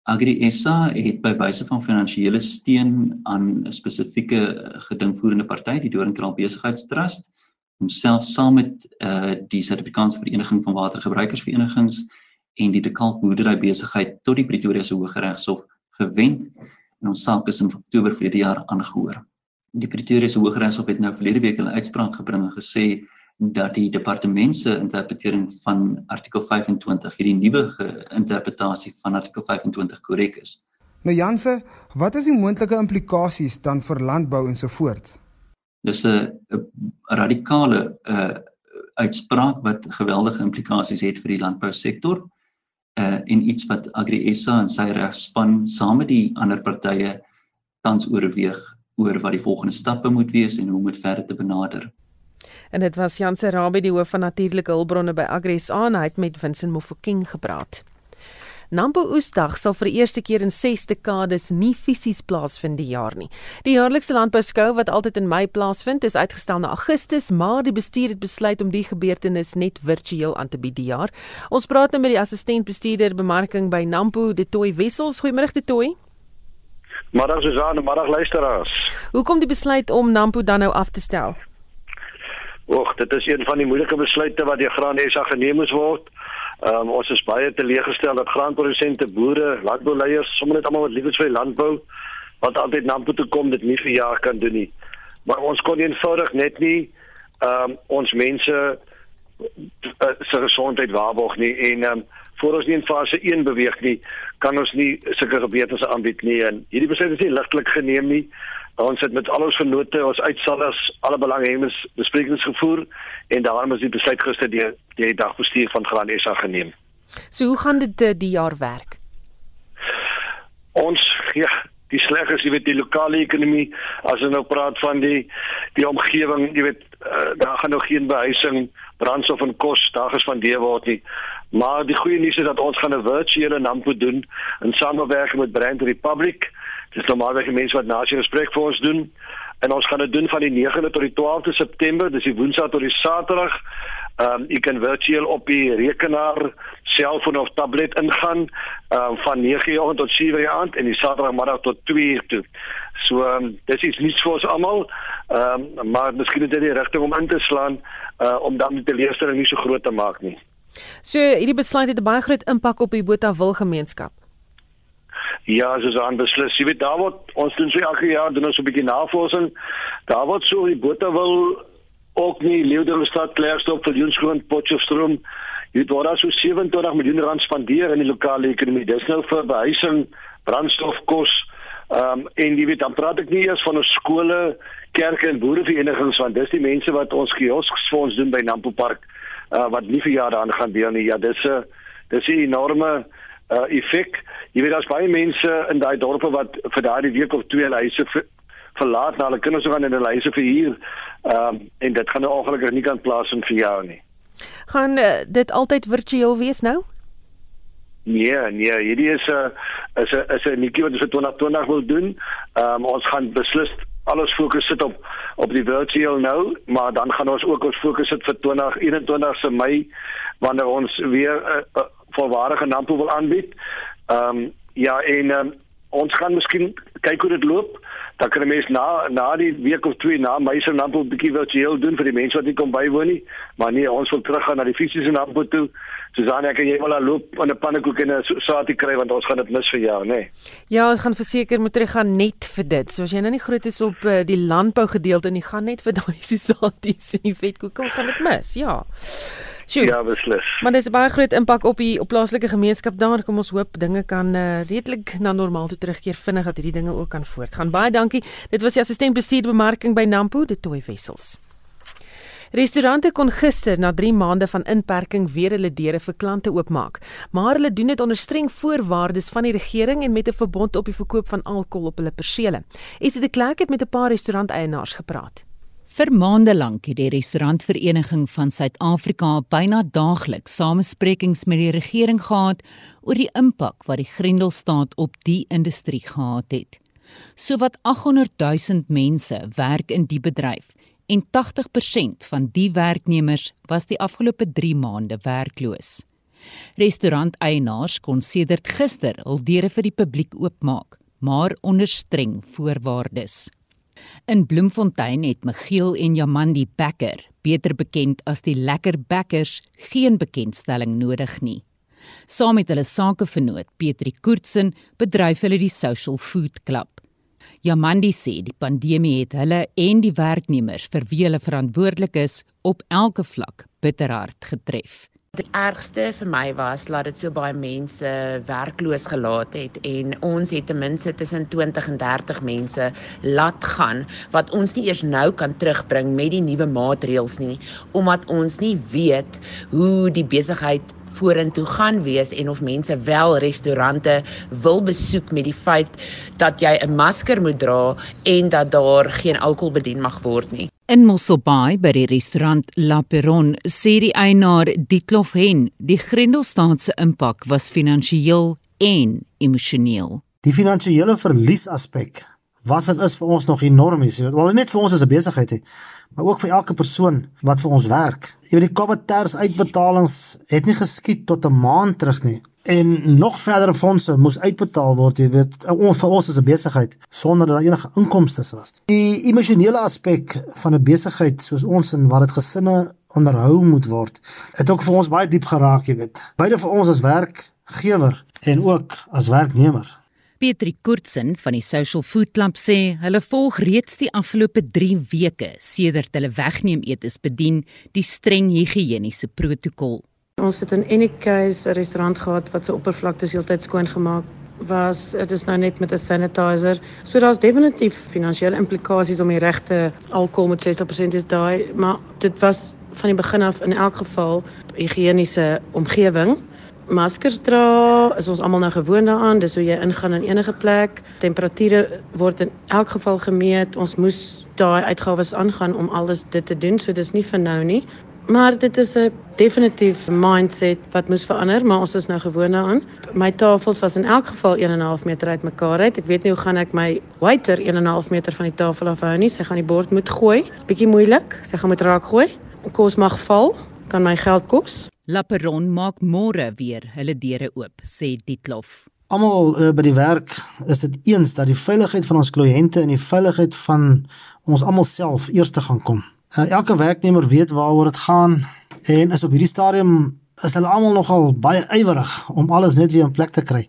Speaker 12: Agri SA het by wyse van finansiële steun aan 'n spesifieke gedingvoerende party, die Doringkraal Besigheidstrust, homself saam met uh, die Suid-Afrikaanse Vereniging van Watergebruikersverenigings en die Dekalk Boerdery Besigheid tot die Pretoria se Hooggeregshof gewend en ons saak is in Oktober verlede jaar aangehoor. Die Pretoria se Hooggeregshof het nou verlede week 'n uitspraak gebring en gesê dat die departement se interpretering van artikel 25 hierdie nuwe interpretasie van artikel 25 korrek is.
Speaker 13: Nou Janse, wat is die moontlike implikasies dan vir landbou en so voort?
Speaker 12: Dis 'n radikale uh uitspraak wat geweldige implikasies het vir die landbousektor uh en iets wat Agri SA en sy regspan saam met die ander partye tans oorweeg oor wat die volgende stappe moet wees en hoe om dit verder te benader.
Speaker 1: En dit was Jan Serabi die hoof van natuurlike hulpbronne by Agres aan hy het met Vincent Mofokeng gepraat. Nampo Oesdag sal vir die eerste keer in 6 dekades nie fisies plaasvind die jaar nie. Die jaarlikse landbouskou wat altyd in Mei plaasvind, is uitgestel na Augustus, maar die bestuur het besluit om die gebeurtenis net virtueel aan te bied die jaar. Ons praat nou met die assistent bestuurder bemarking by Nampo, Detoy Wessels. Goeiemôre Detoy.
Speaker 14: Middag Susan, middag luisteraars.
Speaker 1: Hoekom die besluit om Nampo dan nou af te stel?
Speaker 14: Och, dit is een van die moeilike besluite wat deur Graan SA geneem moes word. Ehm um, ons is baie teleeggestel dat graanprodusente, boere, landbouleiers, sommer net almal wat lief is vir landbou, wat altyd Nampo toe kom, dit nie vir jaar kan doen nie. Maar ons kon eenvoudig net nie ehm um, ons mense uh, se gesondheid waarborg nie en ehm um, voor ons nie in fase 1 beweeg nie, kan ons nie sulke gebeurtenisse aanbied nie en hierdie besluit is nie ligtelik geneem nie. Ons het met al ons vennote, ons uitsallers, alle belanghebbendes besprekings gevoer en daarom is die besluit gister deur die dagbestuur van Graan SA geneem.
Speaker 1: So hoe gaan dit eh, die jaar werk?
Speaker 14: Ons ja, die sleg is jy weet die lokale ekonomie as ons nou praat van die die omgewing, jy weet uh, daar gaan nog geen behuising, brandstof en kos daar gespandeer word nie. Maar die goeie nuus is dat ons gaan 'n virtuele nampo doen in samewerking met Brand Republic. Dis normaalweg die mense wat nasionale gesprek vir ons doen. En ons gaan dit doen van die 9de tot die 12de September, dis die Woensdag tot die Saterdag. Ehm um, jy kan virtueel op die rekenaar, selfoon of tablet ingaan ehm um, van 9:00 tot 7:00 aand en die Saterdagmiddag tot 2:00 toe. So um, dis iets nuuts vir ons almal. Ehm um, maar miskien is dit die rigting om in te slaan uh om dan die teleurstelling nie so groot te maak nie.
Speaker 1: So hierdie besluit het 'n baie groot impak op die Botawil gemeenskap.
Speaker 14: Ja, soos aan beslis. Jy weet daar word ons doen so elke jaar doen ons 'n bietjie navorsing. Daar word so die Botawil ook nie Leeudoringstad Klerksdorp vir Joensgroen Potchefstroom. Jy word daar so 27 miljoen rand spandeer in die lokale ekonomie. Dis nou vir behuising, brandstof, kos. Ehm um, en jy weet dan praat ek nie eers van ons skole, kerke en boereverenigings want dis die mense wat ons kiosks vir ons doen by Nampo Park uh, wat nie vir jare aan gaan deel nie. Ja, dis 'n dis 'n enorme uh effek. Jy weet daar's baie mense in daai dorpe wat vir daardie week of twee hulle huise ver, verlaat na hulle kinders gaan in hulle huise verhuur. Ehm um, en dit gaan nou ongelukkig nie kan plaasvind vir jou nie.
Speaker 1: Gaan uh, dit altyd virtueel wees nou?
Speaker 14: Nee, nee, hierdie is 'n uh, is 'n is 'n netjie wat ons vir 2020 wil doen. Ehm um, ons gaan beslis alles fokus sit op op die virtueel nou, maar dan gaan ons ook ons fokus sit vir 2021 se Mei wanneer ons weer 'n uh, uh, volwaardige nampo wil aanbied. Ehm um, ja, en um, ons gaan miskien kyk hoe dit loop. Dan kan mens na na die week of twee na Mei se nampo 'n bietjie virtueel doen vir die mense wat nie kom bywoon nie. Maar nee, ons wil teruggaan na die fisiese nampo toe. Susan, ek kan jy wel loop aan 'n pannekoek en 'n saatie kry want ons gaan dit mis vir jou, nê. Nee.
Speaker 1: Ja, ons gaan verseker moet terug gaan net vir dit. So as jy nou nie groot is op uh, die landbou gedeelte en jy gaan net vir daai saaties en die vetkoek, ons gaan dit mis. Ja.
Speaker 14: Sjoe. Ja, beslis.
Speaker 1: Maar dis baie groot impak op die op plaaslike gemeenskap daar. Kom ons hoop dinge kan uh, redelik na normaal toe terugkeer vinnig dat hierdie dinge ook kan voortgaan. Baie dankie. Dit was die assistent bestuurbemarking by Nampo, die Toy Wessels. Restaurante kon gister na 3 maande van inperking weer hulle deure vir klante oopmaak, maar hulle doen dit onder streng voorwaardes van die regering en met 'n verbod op die verkoop van alkohol op hulle persele. Is dit geklerk het met 'n paar restauranteienaars gepraat?
Speaker 5: Vir maande lank het die restaurantvereniging van Suid-Afrika byna daagliks samesprekings met die regering gehad oor die impak wat die Grendelstaat op die industrie gehad het. Sowat 800 000 mense werk in die bedryf en 80% van die werknemers was die afgelope 3 maande werkloos. Restauranteienaars kon sedert gister hul deure vir die publiek oopmaak, maar onder streng voorwaardes. In Bloemfontein het Michiel en Jamandi Becker, beter bekend as die Lekker Bekkers, geen bekendstelling nodig nie. Saam met hulle sakevernoot, Petri Koortsen, bedryf hulle die Social Food Club. Jamandi sê die pandemie het hulle en die werknemers vir wie hulle verantwoordelik is op elke vlak bitterhard getref.
Speaker 15: Die ergste vir my was dat dit so baie mense werkloos gelaat het en ons het ten minste tussen 20 en 30 mense laat gaan wat ons nie eers nou kan terugbring met die nuwe maatreëls nie omdat ons nie weet hoe die besigheid vorentoe gaan wees en of mense wel restaurante wil besoek met die feit dat jy 'n masker moet dra en dat daar geen alkohol bedien mag word nie.
Speaker 5: In Mosselbaai by die restaurant La Peron sê die eienaar Dietlof Hen, die Grendelstaat se impak was finansiëel en emosioneel.
Speaker 16: Die finansiële verlies aspek was en is vir ons nog enorm, jy weet, wel net vir ons as 'n besigheid hè, maar ook vir elke persoon wat vir ons werk. Jy weet die COVID-ters uitbetalings het nie geskied tot 'n maand terug nie en nog verdere fondse moes uitbetaal word, jy weet, vir ons as 'n besigheid sonder dat daar enige inkomste was. Die emosionele aspek van 'n besigheid soos ons en wat dit gesinne onderhou moet word, het ook vir ons baie diep geraak, jy weet. Beide vir ons as werkgewer en ook as werknemer.
Speaker 5: Pietri Kurtsen van die Social Food Club sê hulle volg reeds die afgelope 3 weke sedert hulle wegneem etes bedien die streng higiëniese protokol.
Speaker 17: Ons het in any case 'n restaurant gehad wat se oppervlaktes heeltyd skoon gemaak was. Dit is nou net met 'n sanitizer. So daar's definitief finansiële implikasies om die regte alkohol met 60% is daai, maar dit was van die begin af in elk geval higiëniese omgewing maskers dra, is ons almal nou gewoond daaraan. Dis hoe jy ingaan in enige plek. Temperature word in elk geval gemeet. Ons moes daai uitgawes aangaan om alles dit te doen. So dis nie vir nou nie. Maar dit is 'n definitief mindset wat moes verander, maar ons is nou gewoond daaraan. My tafels was in elk geval 1.5 meter uitmekaar uit. Ek weet nie hoe gaan ek my waiter 1.5 meter van die tafel afhou nie. Sy gaan die bord moet gooi. Bietjie moeilik. Sy gaan moet raak gooi. Kos mag val, kan my geld kos.
Speaker 5: Laperon maak môre weer hulle deure oop, sê Dietlof.
Speaker 16: Almal uh, by die werk is dit eens dat die veiligheid van ons kliënte en die veiligheid van ons almal self eers te gaan kom. Uh, elke werknemer weet waaroor dit gaan en is op hierdie stadium is hulle almal nogal baie ywerig om alles net weer in plek te kry.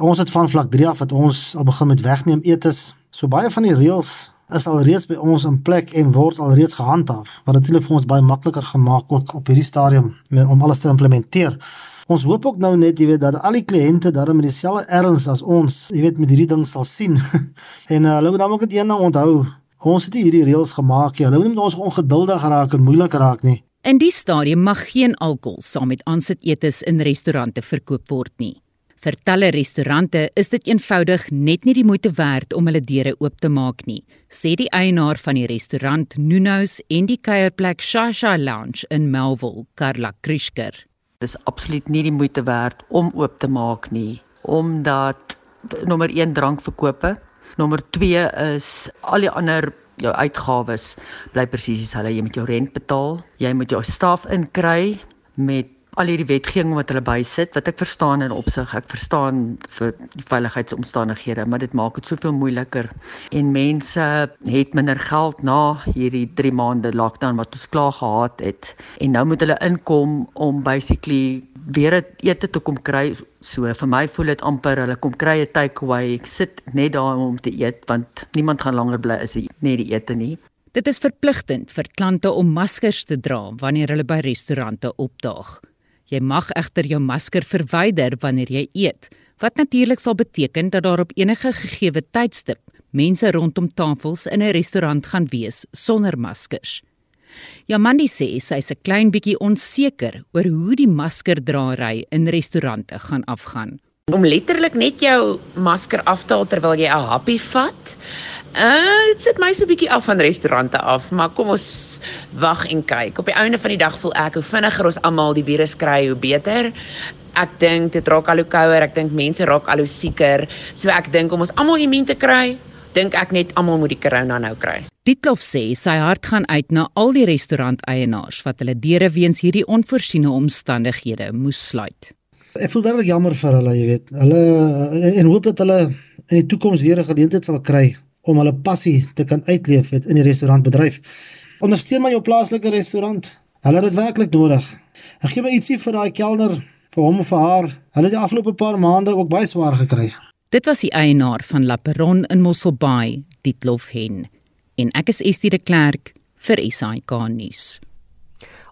Speaker 16: Ons het van vlak 3 af wat ons al begin met wegneem etes. So baie van die reëls is alreeds by ons in plek en word alreeds gehandhaaf wat natuurlik vir ons baie makliker gemaak ook op hierdie stadium om alles te implementeer. Ons hoop ook nou net jy weet dat al die kliënte daarmee met dieselfde erns as ons, jy weet met hierdie ding sal sien. en uh, hulle moet dan ook dit een ding onthou. Ons het hierdie reëls gemaak. Hulle moet ons ongeduldig raak en moeilik raak nie.
Speaker 5: In die stadium mag geen alkohol saam met aansit etes in restaurante verkoop word nie. Vir talle restaurante is dit eenvoudig net nie die moeite werd om hulle deure oop te maak nie, sê die eienaar van die restaurant Nuno's en die kuierplek Shasha Lounge in Melville, Karla Krishker.
Speaker 10: Dis absoluut nie die moeite werd om oop te maak nie, omdat nommer 1 drankverkope, nommer 2 is al die ander jou uitgawes bly presies dieselfde. Jy moet jou rent betaal, jy moet jou staf inkry met al hierdie wetgewing wat hulle bysit wat ek verstaan in opsig ek verstaan vir die veiligheidsomstandighede maar dit maak dit soveel moeiliker. En mense het minder geld na hierdie 3 maande lockdown wat ons klaar gehad het. En nou moet hulle inkom om basically weer ete te kom kry. So vir my voel dit amper hulle kom kry 'n takeaway. Ek sit net daar om te eet want niemand gaan langer bly as net die ete nie.
Speaker 5: Dit is verpligtend vir klante om maskers te dra wanneer hulle by restaurante opdaag. Jy mag egter jou masker verwyder wanneer jy eet, wat natuurlik sal beteken dat daar op enige gegeewe tydstip mense rondom tafels in 'n restaurant gaan wees sonder maskers. Jamandi sê sy is 'n klein bietjie onseker oor hoe die maskerdraery in restaurante gaan afgaan.
Speaker 15: Om letterlik net jou masker af te haal terwyl jy 'n happie vat, Uh, dit sit my so 'n bietjie af van restaurante af, maar kom ons wag en kyk. Op die einde van die dag voel ek hoe vinniger ons almal die virus kry, hoe beter. Ek dink dit raak al hoe kouer, ek dink mense raak al hoe sieker. So ek dink om ons almal immuun te kry, dink ek net almal moet die corona nou kry.
Speaker 5: Dietlof sê sy hart gaan uit na al die restauranteienaars wat hulle deure weens hierdie onvoorsiene omstandighede moes sluit.
Speaker 16: Ek voel werklik jammer vir hulle, jy weet. Hulle en hoop dat hulle in die toekoms weer 'n geleentheid sal kry om hulle passie te kan uitleef het in die restaurantbedryf. Ondersteun maar jou plaaslike restaurant. Hulle het dit werklik nodig. Ek gee my ietsie vir daai kelner, vir hom of vir haar. Hulle het die afgelope paar maande ook baie swaar gekry.
Speaker 5: Dit was die eienaar van La Peron in Mosselbaai, Dietlof Hen. En ek is Estie de Klerk vir SAK nuus.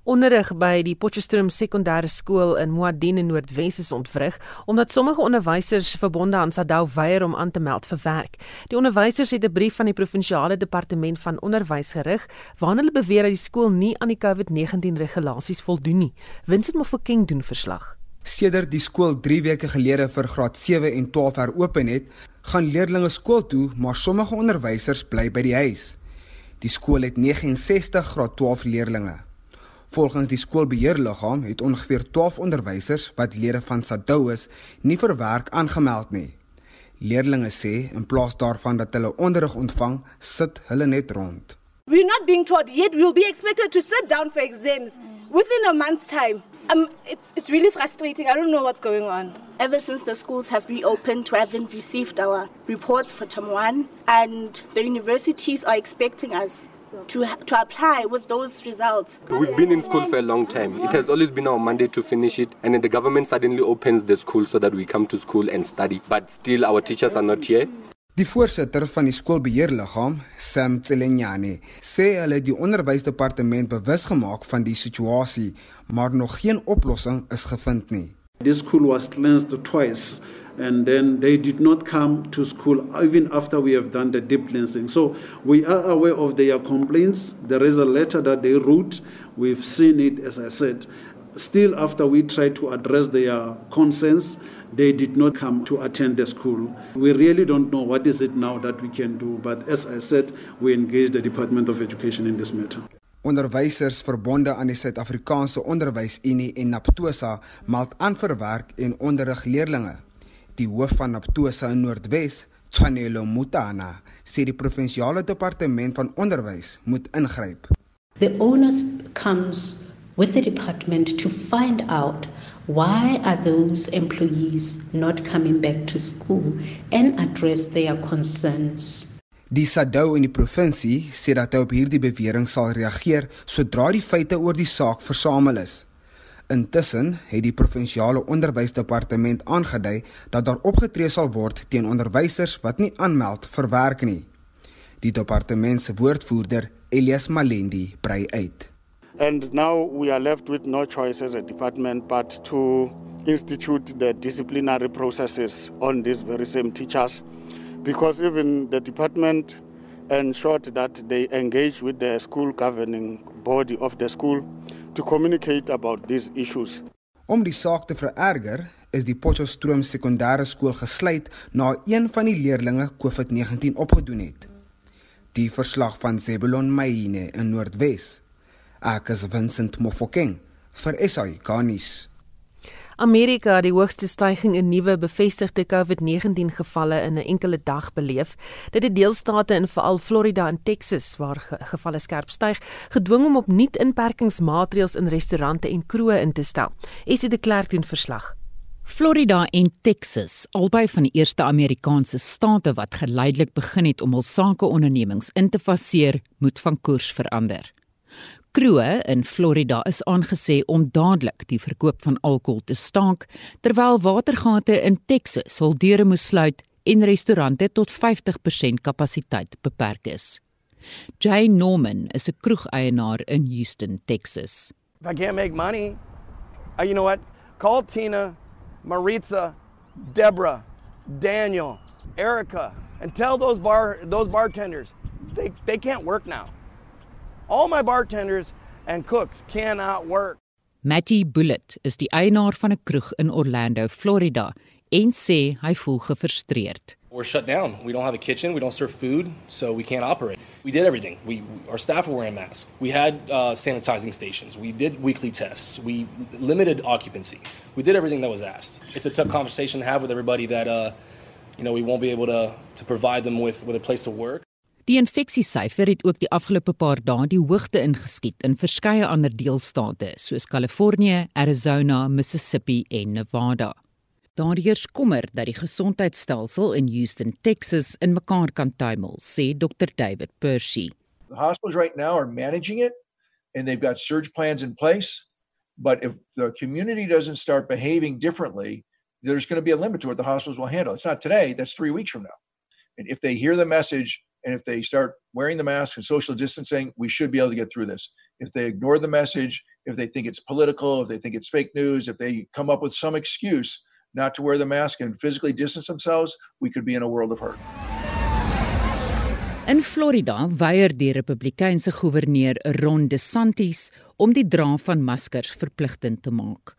Speaker 1: Onderrig by die Potchefstroom Sekondêre Skool in Muadini Noordwes is ontwrig omdat sommige onderwysers verbonde aan Sadou weier om aan te meld vir werk. Die onderwysers het 'n brief van die provinsiale departement van onderwys gerig waarin hulle beweer dat die skool nie aan die COVID-19 regulasies voldoen nie. Vincent Mofokeng doen verslag.
Speaker 13: Sedert die skool 3 weke gelede vir graad 7 en 12 heropen het, gaan leerders skool toe, maar sommige onderwysers bly by die huis. Die skool het 69 graad 12 leerders. Volgens die skoolbeheerliggaam het ongeveer 12 onderwysers wat lede van SADU is, nie vir werk aangemeld nie. Leerders sê in plaas daarvan dat hulle onderrig ontvang, sit hulle net rond.
Speaker 18: We're not being taught yet. We'll be expected to sit down for exams within a month's time. Um, it's it's really frustrating. I don't know what's going on.
Speaker 19: Ever since the schools have reopened, we haven't received our reports for term one, and the universities are expecting us to to apply with those results.
Speaker 20: We've been in school for a long time. It has always been our mandate to finish it, and then the government suddenly opens the school so that we come to school and study. But still, our teachers are not here.
Speaker 13: Die voorsitter van die skoolbeheerliggaam, Sam Tselenjane, sê hulle die onderwysdepartement bewus gemaak van die situasie, maar nog geen oplossing is gevind nie.
Speaker 21: This school was cleansed twice and then they did not come to school even after we have done the deep cleansing. So we are aware of their complaints. There is a letter that they wrote. We've seen it, as I said. Still, after we tried to address their concerns, they did not come to attend the school. We really don't know what is it now that we can do. But as I said, we engage the Department of Education in this matter.
Speaker 13: Onderwysers verbonde aan die Suid-Afrikaanse Onderwysunie en Naptosa meld aan vir werk en onderrig leerders. Die hoof van Naptosa in Noordwes, Tshwanelo Mutana, sê die provinsiale departement van onderwys moet ingryp.
Speaker 22: The onus comes with the department to find out why are those employees not coming back to school and address their concerns.
Speaker 13: Die SADU in die provinsie sê dat hy op hierdie bewering sal reageer sodra die feite oor die saak versamel is. Intussen het die provinsiale onderwysdepartement aangedui dat daar opgetree sal word teen onderwysers wat nie aanmeld vir werk nie. Die departement se woordvoerder, Elias Malendi, brei uit.
Speaker 23: And now we are left with no choice as a department but to institute the disciplinary processes on these very same teachers because even the department ensured that they engage with the school governing body of the school to communicate about these issues.
Speaker 13: Om die saak te vererger, is die Potchefstroom sekondêre skool gesluit na een van die leerdlinge COVID-19 opgedoen het. Die verslag van Zebulon Mayine in Noordwes. Ek is Vincent Mofokeng vir SAI Garnis.
Speaker 1: Amerika het die hoogste stygings in nuwe bevestigde COVID-19 gevalle in 'n enkele dag beleef. Dit het deelstate in veral Florida en Texas waar ge gevalle skerp styg, gedwing om opnuut inperkingsmaatreëls in restaurante en kroë in te stel. Esie de Klerk doen verslag.
Speaker 5: Florida en Texas, albei van die eerste Amerikaanse state wat geleidelik begin het om hul sakeondernemings in te faseer, moet van koers verander. Kroe in Florida is aangesê om dadelik die verkoop van alkohol te staak, terwyl watergate in Texas hul deure moes sluit en restaurante tot 50% kapasiteit beperk is. Jay Norman is 'n kroegeienaar in Houston, Texas.
Speaker 24: If I can't make money, uh, you know what? Call Tina, Maritza, Deborah, Daniel, Erica and tell those bar those bartenders they they can't work now. All my bartenders and cooks cannot work.
Speaker 5: Matty Bullet is die eienaar van 'n kroeg in Orlando, Florida, en sê hy voel gefrustreerd.
Speaker 25: We're shut down. We don't have a kitchen. We don't serve food, so we can't operate. We did everything. We our staff were wearing masks. We had uh, sanitizing stations. We did weekly tests. We limited occupancy. We did everything that was asked. It's a tough conversation to have with everybody that uh, you know we won't be able to to provide them with with a place to work.
Speaker 5: Die infeksiesyfer het ook die afgelope paar dae die hoogte ingeskiet in verskeie ander deelstate soos Kalifornië, Arizona, Mississippi en Nevada. Daar heers kommer dat die gesondheidstelsel in Houston, Texas in mekaar kan tuimel, sê Dr David Percy.
Speaker 26: The hospitals right now are managing it and they've got surge plans in place, but if the community doesn't start behaving differently, there's going to be a limit to what the hospitals will handle. It's not today, that's 3 weeks from now. And if they hear the message And if they start wearing the mask and social distancing, we should be able to get through this. If they ignore the message, if they think it's political, if they think it's fake news, if they come up with some excuse not to wear the mask and physically distance themselves, we could be in a world of hurt.
Speaker 5: In Florida weier die Republikeinse goewerneur Ron DeSantis om die dra van maskers verpligtend te maak.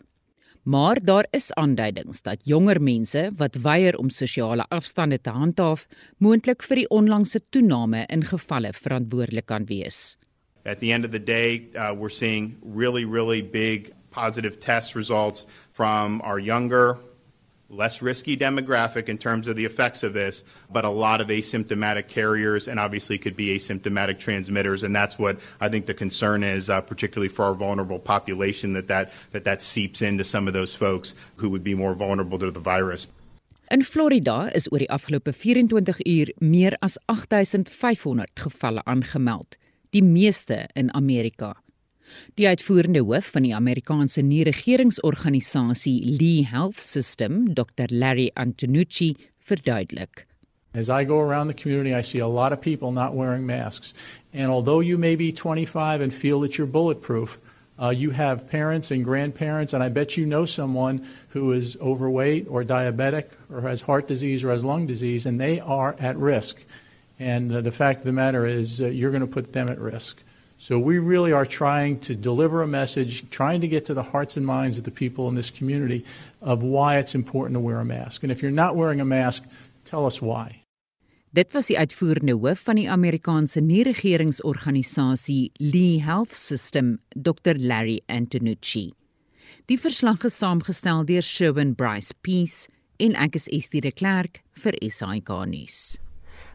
Speaker 5: Maar daar is aanduidings dat jonger mense wat weier om sosiale afstande te handhaaf, moontlik vir die onlangse toename in gevalle verantwoordelik kan wees.
Speaker 27: At the end of the day, uh, we're seeing really really big positive test results from our younger less risky demographic in terms of the effects of this, but a lot of asymptomatic carriers and obviously could be asymptomatic transmitters. And that's what I think the concern is, uh, particularly for our vulnerable population, that that, that that seeps into some of those folks who would be more vulnerable to the virus.
Speaker 5: In Florida is oor die afgelope 24 uur meer as 8500 gevalle aangemeld, die meeste in Amerika. Die uitvoerende hoof van die Amerikaanse nie-regeringsorganisasie Lee Health System, Dr. Larry Antonucci, verduidelik.
Speaker 28: As I go around the community, I see a lot of people not wearing masks. And although you may be 25 and feel that you're bulletproof, uh, you have parents and grandparents, and I bet you know someone who is overweight or diabetic or has heart disease or has lung disease, and they are at risk. And uh, the fact of the matter is, uh, you're going to put them at risk. So we really are trying to deliver a message, trying to get to the hearts and minds of the people in this community of why it's important to wear a mask. And if you're not wearing a mask, tell us why.
Speaker 5: Dit was die uitvoerende hoof van die Amerikaanse nie-regeringsorganisasie Lee Health System, Dr. Larry Antonucci. Die verslag is saamgestel deur Sherwin Bryce Peace en ek is Estie de Klerk vir SAK nuus.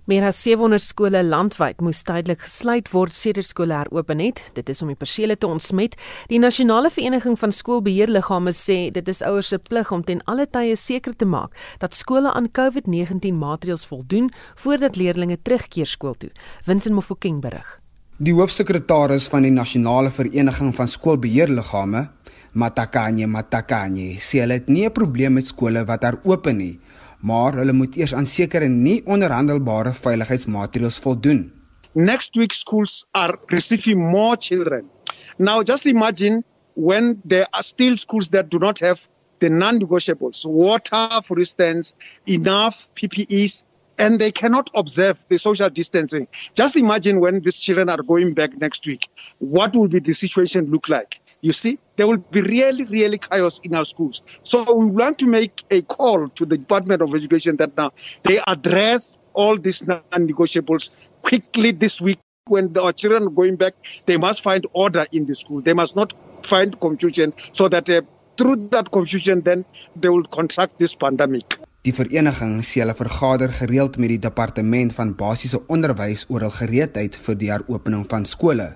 Speaker 1: Meer as 700 skole landwyd moes tydelik gesluit word sedert skole heropen het. Dit is om die persele te ontsmet. Die Nasionale Vereniging van Skoolbeheerliggame sê dit is ouers se plig om ten alle tye seker te maak dat skole aan COVID-19 maatreëls voldoen voordat leerders terugkeer skool toe. Winsin Mofokeng berig.
Speaker 13: Die hoofsekretaris van die Nasionale Vereniging van Skoolbeheerliggame, Matakanye Matakanye, sê hulle het nie 'n probleem met skole wat heropen nie maar hulle moet eers aan sekere nie onderhandelbare veiligheidsmaatreëls voldoen.
Speaker 29: Next week schools are receiving more children. Now just imagine when there are still schools that do not have the non-negotiables, water for instance, enough PPEs and they cannot observe the social distancing. Just imagine when these children are going back next week, what will be the situation look like? You see, there will be really, really chaos in our schools. So we want to make a call to the Department of Education that now they address all these non-negotiables quickly this week. When our children are going back, they must find order in the school. They must not find confusion so that uh, through that confusion, then they will contract this pandemic.
Speaker 13: Die vereniging sê hulle vergader gereeld met die departement van basiese onderwys oor hul gereedheid vir die heropening van skole.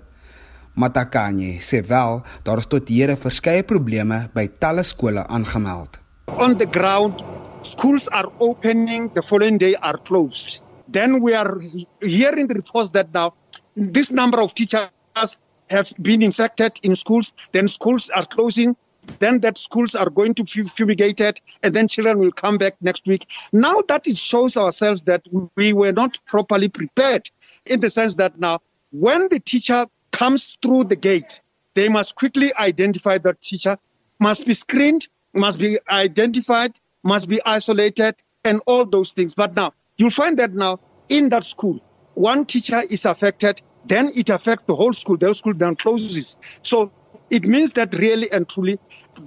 Speaker 13: Matakanye sê wel daar is tot hede verskeie probleme by talle skole aangemeld.
Speaker 29: On the ground, schools are opening, the following day are closed. Then we are hearing the reports that now this number of teachers have been infected in schools, then schools are closing, then that schools are going to be fumigated, and then children will come back next week. Now that it shows ourselves that we were not properly prepared in the sense that now when the teacher comes through the gate, they must quickly identify the teacher, must be screened, must be identified, must be isolated, and all those things. But now, you'll find that now in that school, one teacher is affected, then it affects the whole school. The whole school then closes. So it means that really and truly,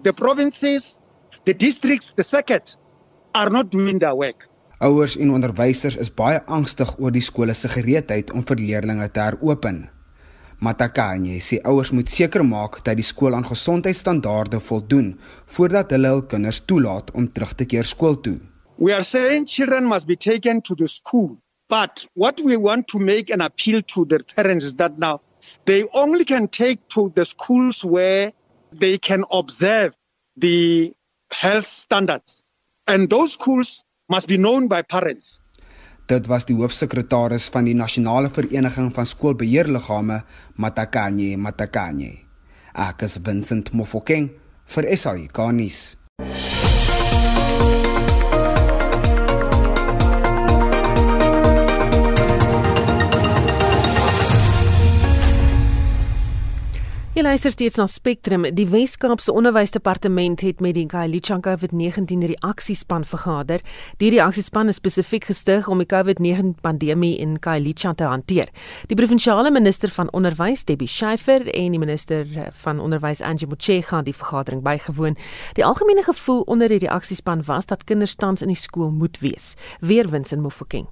Speaker 29: the provinces, the districts, the circuit are not doing their work.
Speaker 13: Ouers en onderwysers is baie angstig oor die skole se gereedheid om vir leerders te heropen. Matakanye sê ouers moet seker maak dat die skool aan gesondheidsstandaarde voldoen voordat hulle hul kinders toelaat om terug te keer skool toe.
Speaker 29: We are saying children must be taken to the school, but what we want to make an appeal to the parents is that now they only can take to the schools where they can observe the health standards. And those schools must be known by parents.
Speaker 13: Dit was die hoofsekretaris van die Nasionale Vereniging van Skoolbeheerliggame, Matakanye Matakanye. Ek is Vincent Mofokeng vir SAI
Speaker 1: luister steeds na Spectrum. Die Wes-Kaapse Onderwysdepartement het met die Kailicha COVID-19 reaksiespan vergader. Die reaksiespan is spesifiek gestig om die COVID-19 pandemie in Kailicha te hanteer. Die provinsiale minister van onderwys, Debbie Schiefer, en die minister van onderwys, Angie Motshega, het die vergadering bygewoon. Die algemene gevoel onder die reaksiespan was dat kinders tans in die skool moet wees. Weer wins in Mofokeng.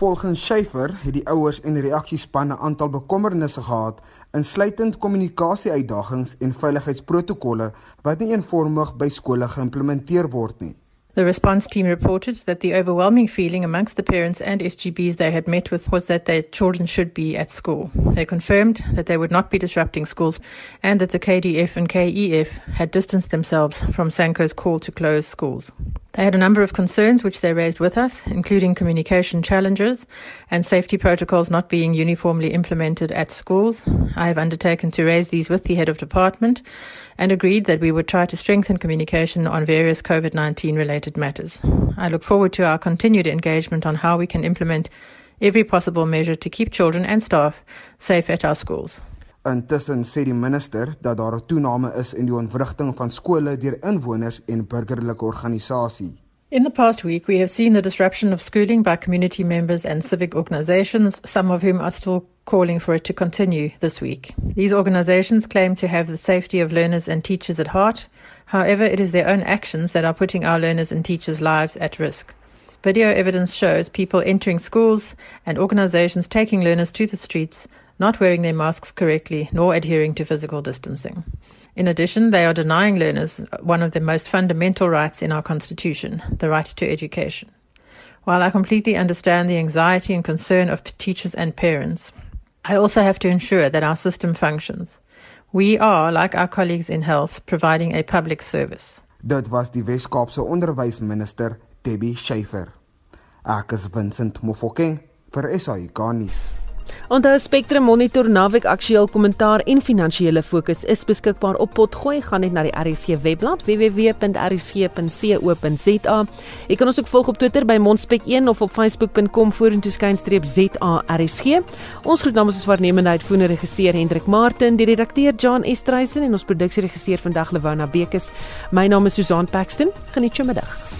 Speaker 13: Volgens Schiefer het die ouers en die reaksiespanne 'n aantal bekommernisse gehad, insluitend kommunikasie-uitdagings en veiligheidsprotokolle wat nie eenvormig by skole geïmplementeer word nie.
Speaker 30: The response team reported that the overwhelming feeling amongst the parents and SGBs they had met with was that their children should be at school. They confirmed that they would not be disrupting schools and that the KDF and KEF had distanced themselves from Sanko's call to close schools. They had a number of concerns which they raised with us, including communication challenges and safety protocols not being uniformly implemented at schools. I have undertaken to raise these with the head of department and agreed that we would try to strengthen communication on various COVID 19 related matters. I look forward to our continued engagement on how we can implement every possible measure to keep children and staff safe at our schools.
Speaker 13: Intussen sê die minister dat daar 'n toename is in die ontwrigting van skole deur inwoners en burgerlike organisasies.
Speaker 30: In the past week, we have seen the disruption of schooling by community members and civic organizations, some of whom are still calling for it to continue this week. These organizations claim to have the safety of learners and teachers at heart. However, it is their own actions that are putting our learners and teachers' lives at risk. Video evidence shows people entering schools and organizations taking learners to the streets, not wearing their masks correctly, nor adhering to physical distancing. In addition, they are denying learners one of the most fundamental rights in our Constitution, the right to education. While I completely understand the anxiety and concern of teachers and parents, I also have to ensure that our system functions. We are, like our colleagues in health, providing a public service.
Speaker 13: Dit was die Wes-Kaapse onderwysminister Debbie Schiefer. Ek is Vincent Mofokeng vir SAI Garnis.
Speaker 1: Onthou Spectrum Monitor naweek aktueel kommentaar en finansiële fokus is beskikbaar op Potgooi gaan net na die RSG webblad www.rsg.co.za. Jy kan ons ook volg op Twitter by Monspek1 of op facebook.com vorentoe skynstreep ZARSG. Ons groet namens ons waarnemende uitvoerende regisseur Hendrik Martin, die redakteur John Estreisen en ons produksieregisseur vandag Lewona Bekes. My naam is Susan Paxton. Geniet jou middag.